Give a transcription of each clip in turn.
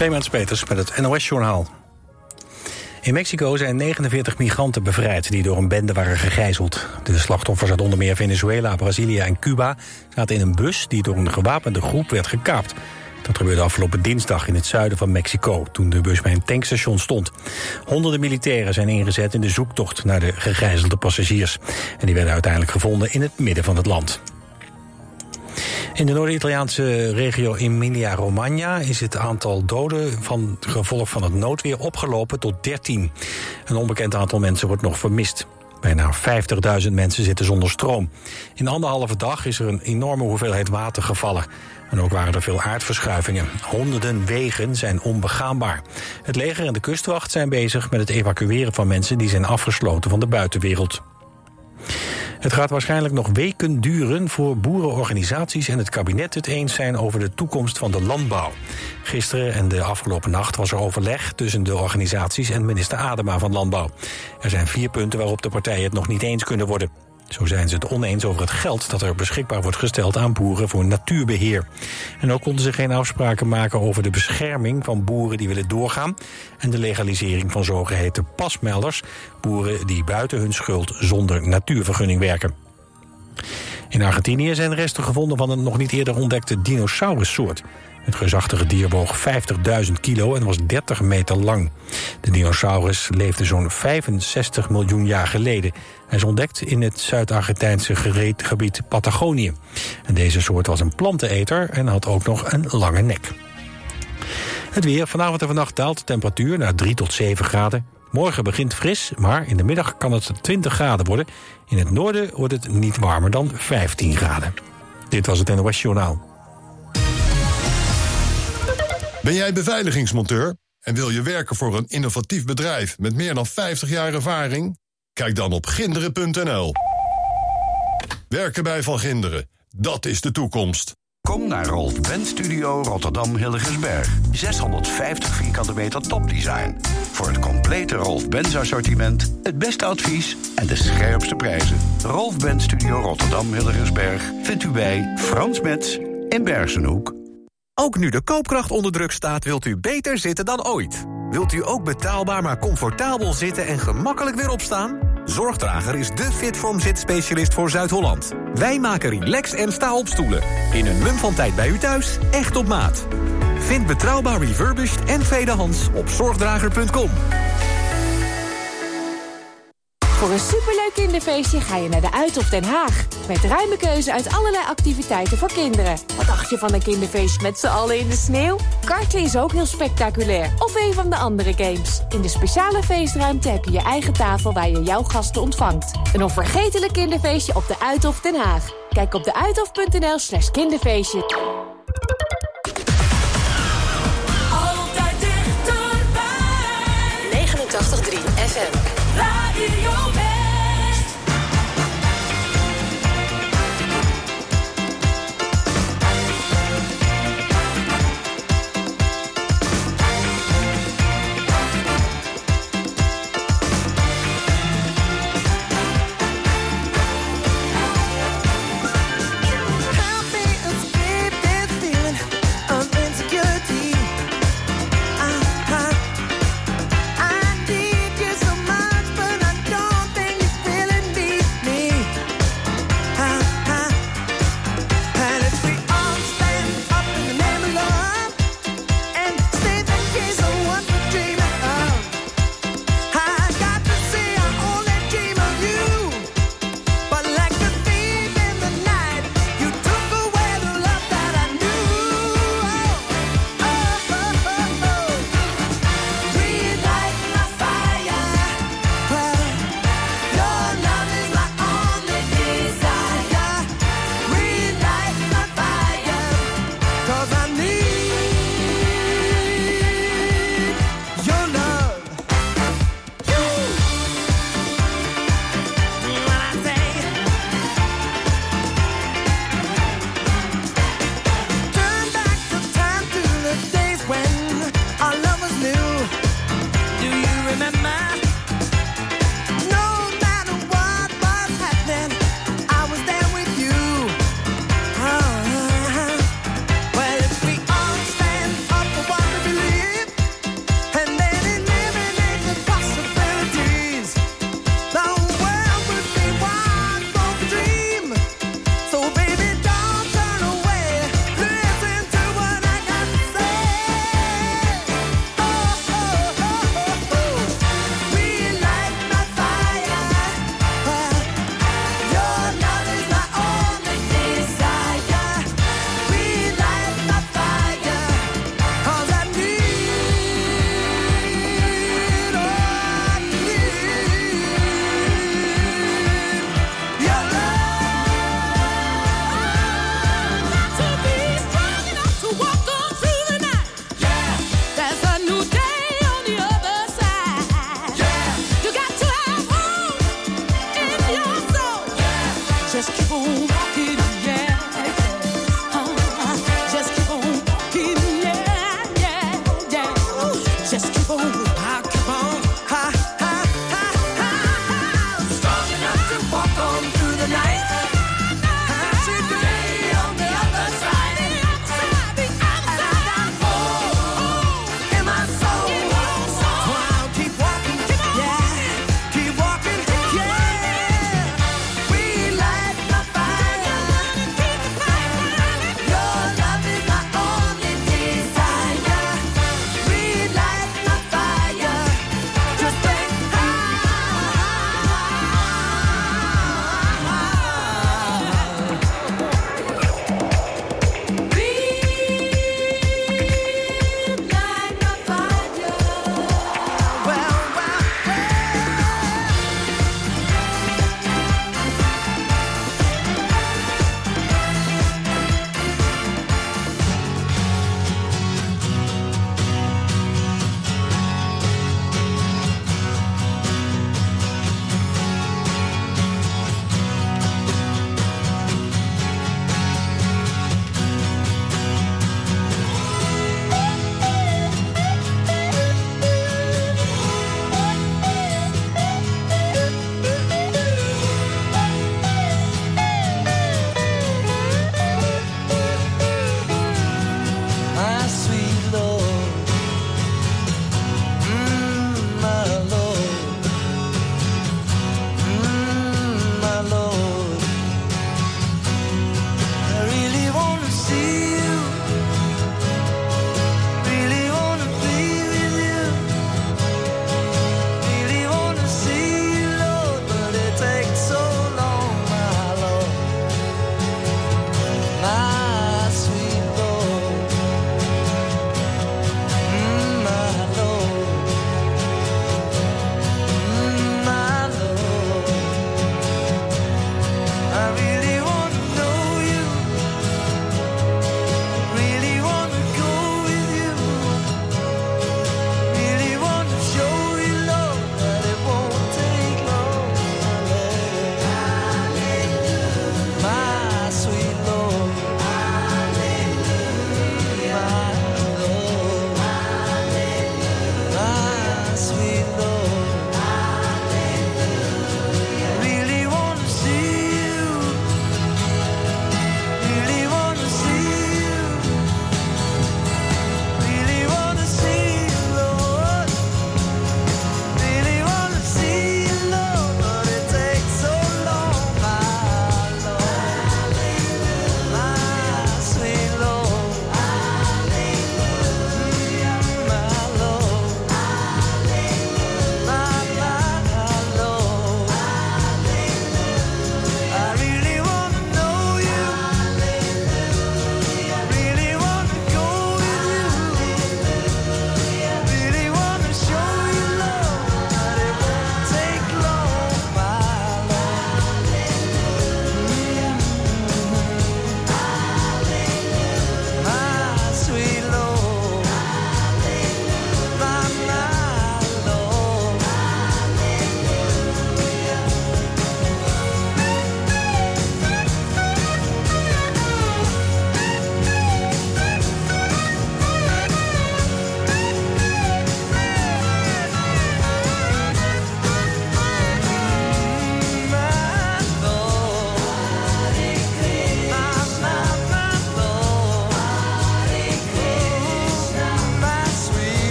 Clemens Peters met het NOS-journaal. In Mexico zijn 49 migranten bevrijd die door een bende waren gegijzeld. De slachtoffers uit onder meer Venezuela, Brazilië en Cuba... zaten in een bus die door een gewapende groep werd gekaapt. Dat gebeurde afgelopen dinsdag in het zuiden van Mexico... toen de bus bij een tankstation stond. Honderden militairen zijn ingezet in de zoektocht naar de gegijzelde passagiers. En die werden uiteindelijk gevonden in het midden van het land. In de Noord-Italiaanse regio Emilia-Romagna is het aantal doden van gevolg van het noodweer opgelopen tot 13. Een onbekend aantal mensen wordt nog vermist. Bijna 50.000 mensen zitten zonder stroom. In anderhalve dag is er een enorme hoeveelheid water gevallen. En ook waren er veel aardverschuivingen. Honderden wegen zijn onbegaanbaar. Het leger en de kustwacht zijn bezig met het evacueren van mensen die zijn afgesloten van de buitenwereld. Het gaat waarschijnlijk nog weken duren voor boerenorganisaties en het kabinet het eens zijn over de toekomst van de landbouw. Gisteren en de afgelopen nacht was er overleg tussen de organisaties en minister Adema van Landbouw. Er zijn vier punten waarop de partijen het nog niet eens kunnen worden. Zo zijn ze het oneens over het geld dat er beschikbaar wordt gesteld aan boeren voor natuurbeheer. En ook konden ze geen afspraken maken over de bescherming van boeren die willen doorgaan en de legalisering van zogeheten pasmelders, boeren die buiten hun schuld zonder natuurvergunning werken. In Argentinië zijn resten gevonden van een nog niet eerder ontdekte dinosaurussoort. Het reusachtige dier woog 50.000 kilo en was 30 meter lang. De dinosaurus leefde zo'n 65 miljoen jaar geleden. Hij is ontdekt in het Zuid-Argentijnse gebied Patagonië. En deze soort was een planteneter en had ook nog een lange nek. Het weer. Vanavond en vannacht daalt de temperatuur naar 3 tot 7 graden. Morgen begint fris, maar in de middag kan het 20 graden worden. In het noorden wordt het niet warmer dan 15 graden. Dit was het NOS Journaal. Ben jij beveiligingsmonteur en wil je werken voor een innovatief bedrijf met meer dan 50 jaar ervaring? Kijk dan op ginderen.nl. Werken bij Van Ginderen, dat is de toekomst. Kom naar Rolf Benz Studio Rotterdam Hilligensberg. 650 vierkante meter topdesign. Voor het complete Rolf Benz assortiment, het beste advies en de scherpste prijzen. Rolf Benz Studio Rotterdam Hilligensberg vindt u bij Frans Metz in Bergenhoek. Ook nu de koopkracht onder druk staat, wilt u beter zitten dan ooit. Wilt u ook betaalbaar maar comfortabel zitten en gemakkelijk weer opstaan? Zorgdrager is de Fitform zitspecialist voor Zuid-Holland. Wij maken relax en sta-opstoelen. In een mum van tijd bij u thuis, echt op maat. Vind betrouwbaar refurbished en tweedehands op zorgdrager.com. Voor een superleuk kinderfeestje ga je naar de Uithof Den Haag. Met ruime keuze uit allerlei activiteiten voor kinderen. Wat dacht je van een kinderfeestje met z'n allen in de sneeuw? Karten is ook heel spectaculair. Of een van de andere games. In de speciale feestruimte heb je je eigen tafel waar je jouw gasten ontvangt. Een onvergetelijk kinderfeestje op de Uithof Den Haag. Kijk op deuithof.nl slash kinderfeestje. Altijd dichterbij. 89.3 FM.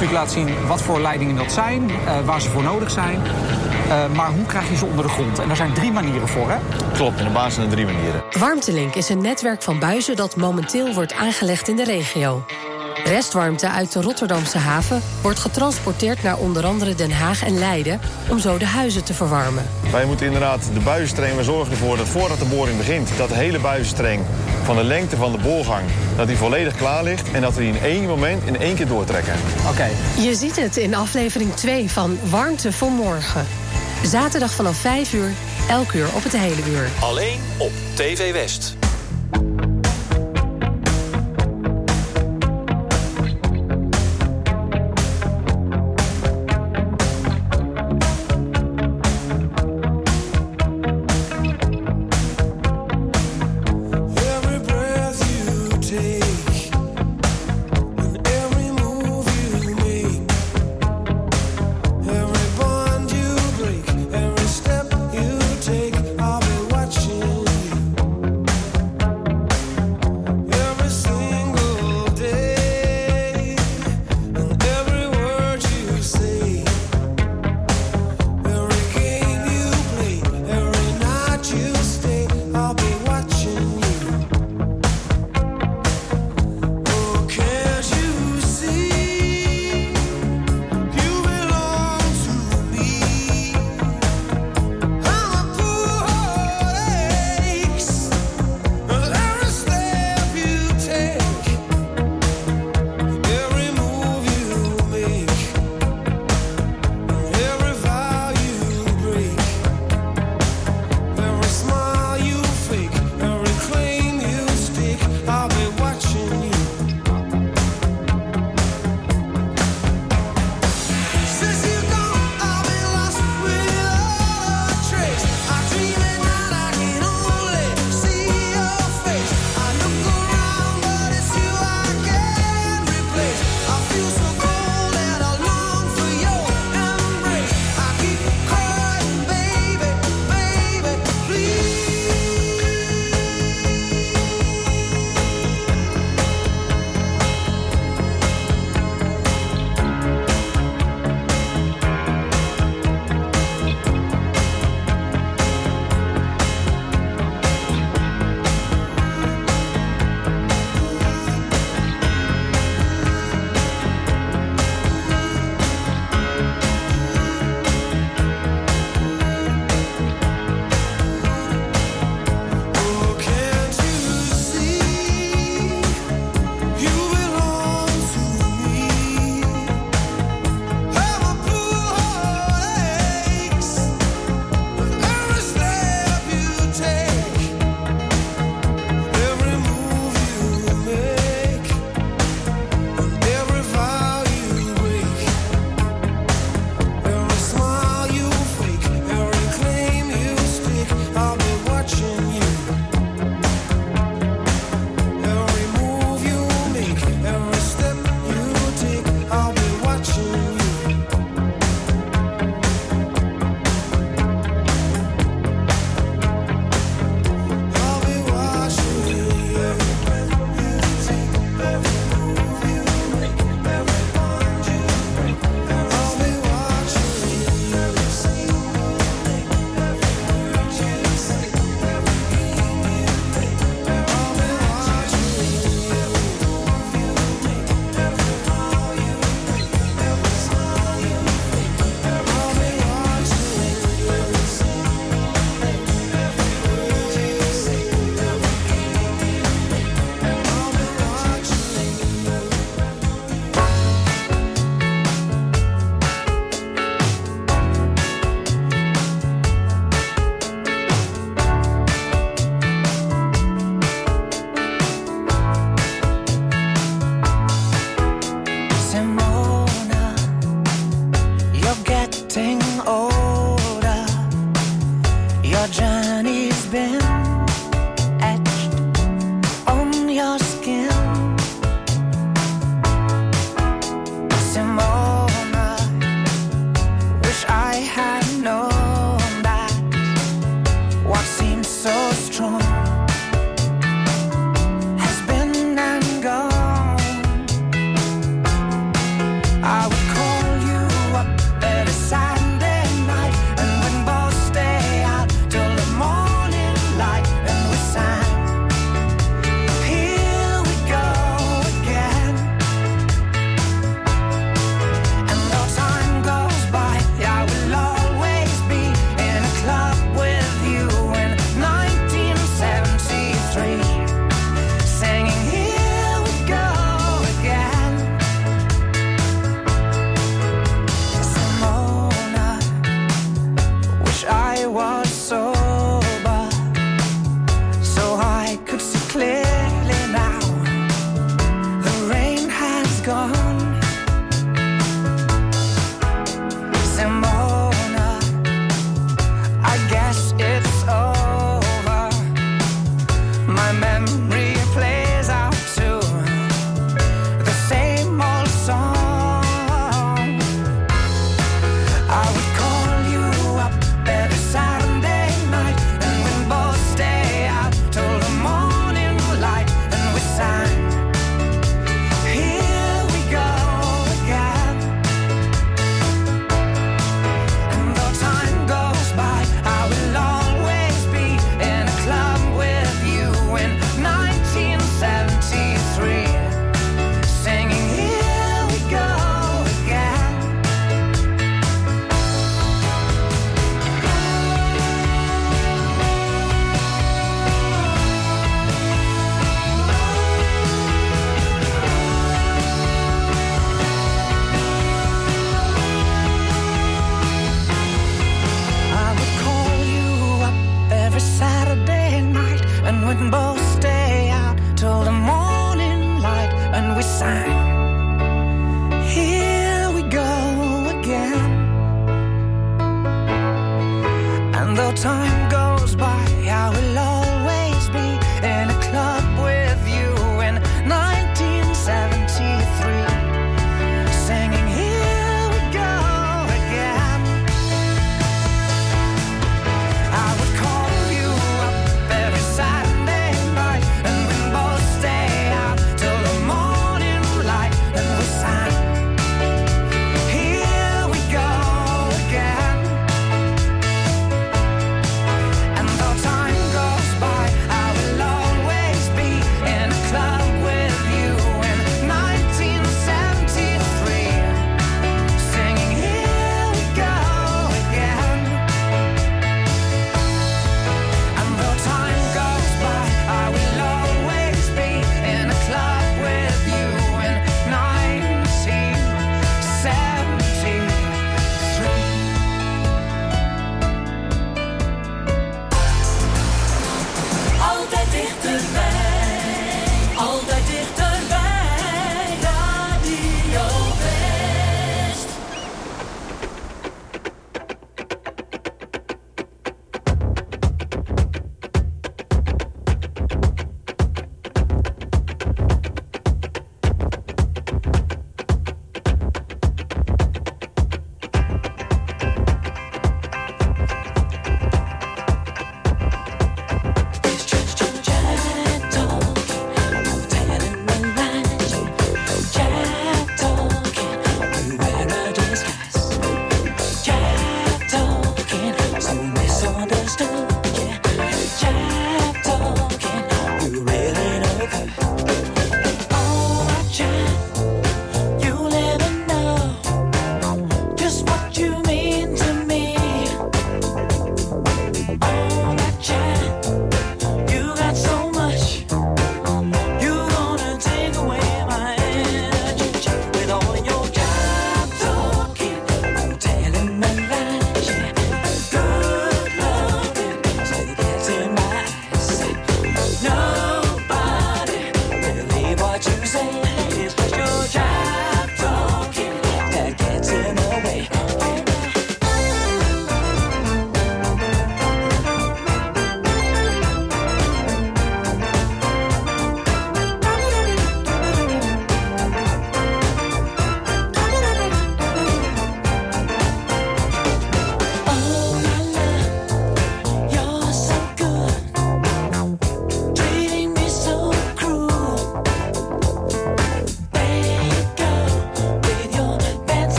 natuurlijk laat zien wat voor leidingen dat zijn, eh, waar ze voor nodig zijn. Eh, maar hoe krijg je ze onder de grond? En daar zijn drie manieren voor, hè? Klopt, in de basis zijn er drie manieren. Warmtelink is een netwerk van buizen dat momenteel wordt aangelegd in de regio. Restwarmte uit de Rotterdamse haven wordt getransporteerd naar onder andere Den Haag en Leiden om zo de huizen te verwarmen. Wij moeten inderdaad de buizenstreng, we zorgen ervoor dat voordat de boring begint, dat de hele buizenstreng van de lengte van de boorgang, dat die volledig klaar ligt... en dat we die in één moment in één keer doortrekken. Oké. Je ziet het in aflevering 2 van Warmte voor Morgen. Zaterdag vanaf 5 uur, elk uur op het hele uur. Alleen op TV West.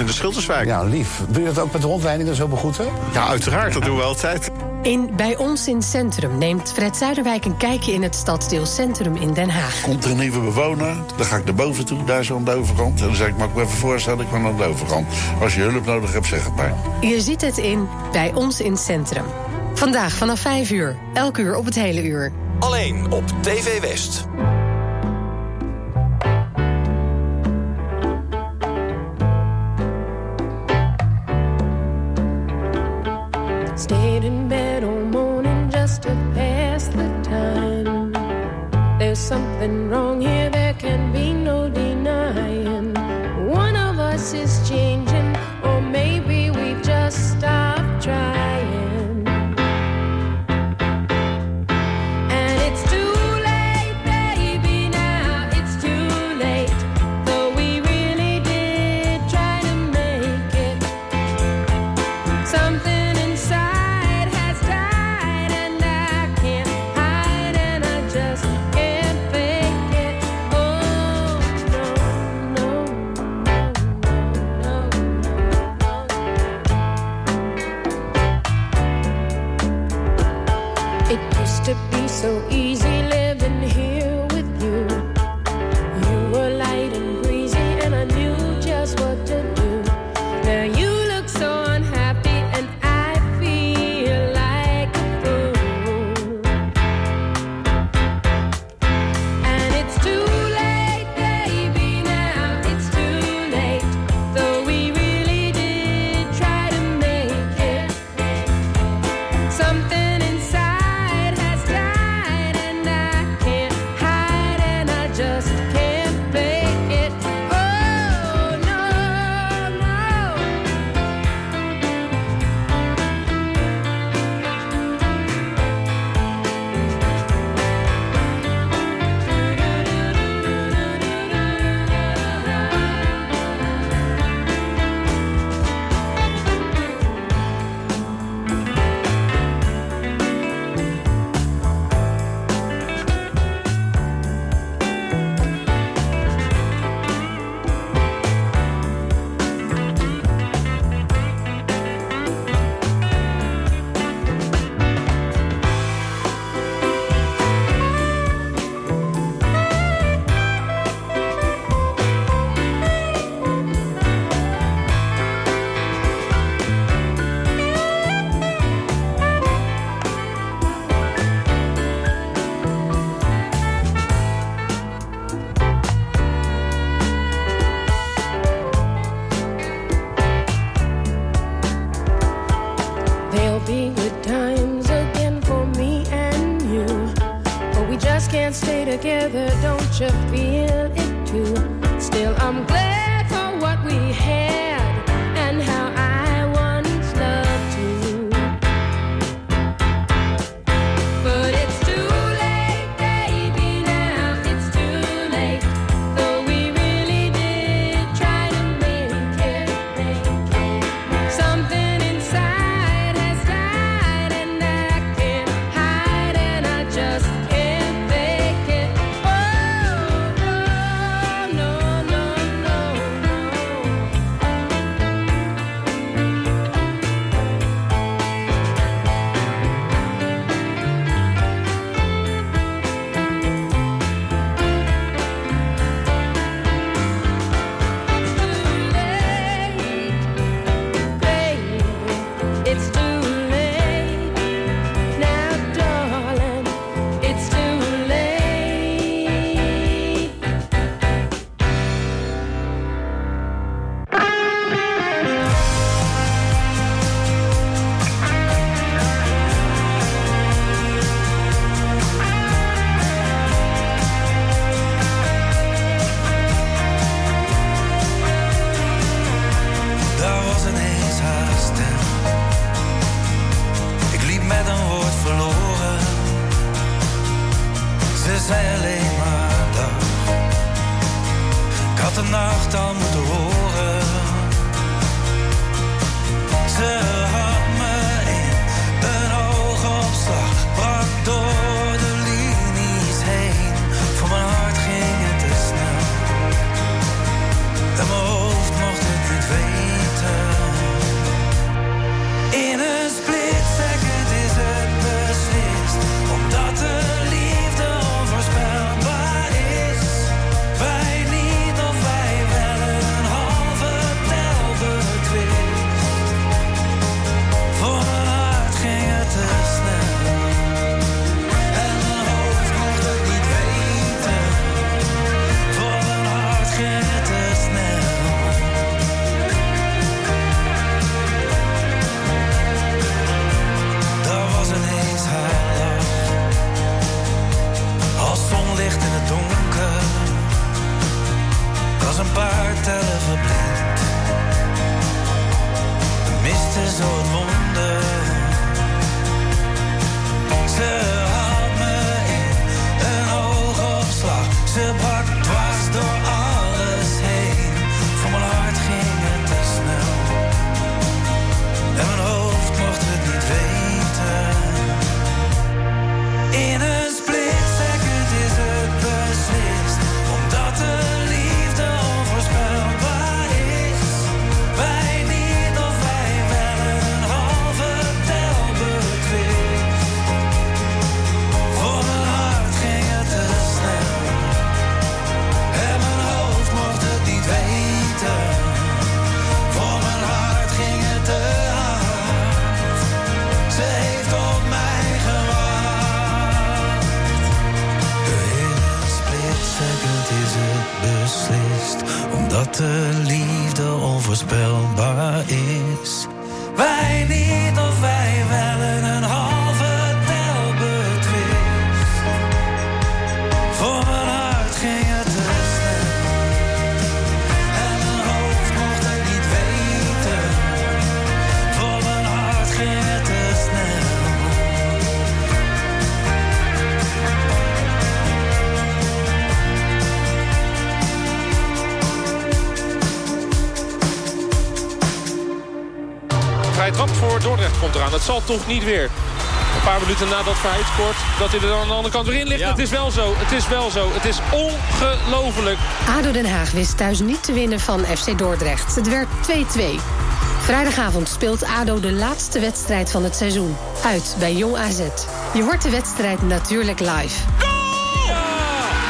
in de Schilderswijk. Ja, lief. Doe je dat ook met de rondleidingen zo begroeten? Ja, uiteraard. Dat doen we altijd. In Bij ons in Centrum neemt Fred Zuiderwijk een kijkje in het stadsdeel Centrum in Den Haag. Komt er een nieuwe bewoner, dan ga ik naar boven toe, daar zo aan de overkant. En dan zeg ik, mag ik me even voorstellen, ik van aan de overkant. Als je hulp nodig hebt, zeg het maar. Je ziet het in Bij ons in Centrum. Vandaag vanaf 5 uur, elk uur op het hele uur. Alleen op TV West. something wrong here, there can be no denying. One of us is changing. to be so easy living here. I'm glad. Trap voor Dordrecht komt eraan. Dat zal toch niet weer. Een paar minuten nadat Verheid scoort, dat hij er dan aan de andere kant weer in ligt. Het is wel zo, het is wel zo. Het is ongelooflijk. ADO Den Haag wist thuis niet te winnen van FC Dordrecht. Het werd 2-2. Vrijdagavond speelt ADO de laatste wedstrijd van het seizoen. Uit bij Jong AZ. Je hoort de wedstrijd natuurlijk live.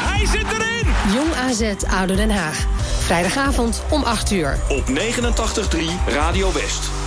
Hij zit erin! Jong AZ ADO Den Haag. Vrijdagavond om 8 uur. Op 89.3 Radio West.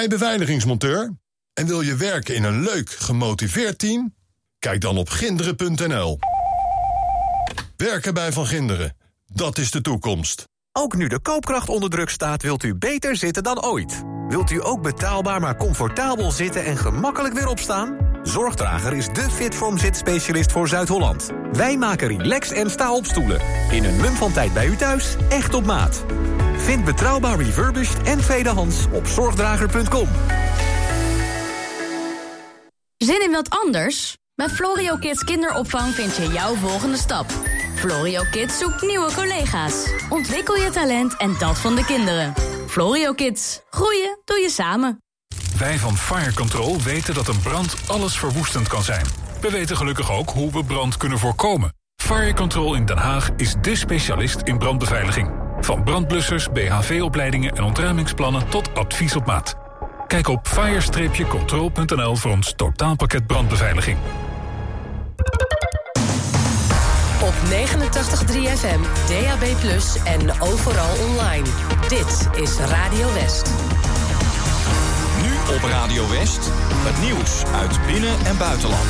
Jij beveiligingsmonteur en wil je werken in een leuk, gemotiveerd team? Kijk dan op ginderen.nl. Werken bij Van Ginderen, dat is de toekomst. Ook nu de koopkracht onder druk staat, wilt u beter zitten dan ooit. Wilt u ook betaalbaar maar comfortabel zitten en gemakkelijk weer opstaan? Zorgdrager is de Fitform zitspecialist voor Zuid-Holland. Wij maken relax- en sta-opstoelen. In een mum van tijd bij u thuis, echt op maat. Vind betrouwbaar refurbished en tweedehands op zorgdrager.com. Zin in wat anders? Bij Florio Kids kinderopvang vind je jouw volgende stap. Florio Kids zoekt nieuwe collega's. Ontwikkel je talent en dat van de kinderen. Florio Kids. Groeien doe je samen. Wij van Fire Control weten dat een brand alles verwoestend kan zijn. We weten gelukkig ook hoe we brand kunnen voorkomen. Fire Control in Den Haag is dé specialist in brandbeveiliging. Van brandblussers, BHV-opleidingen en ontruimingsplannen tot advies op maat. Kijk op fire-control.nl voor ons totaalpakket brandbeveiliging. Op 89.3 FM, DAB+, en overal online. Dit is Radio West. Nu op Radio West. Het nieuws uit binnen- en buitenland.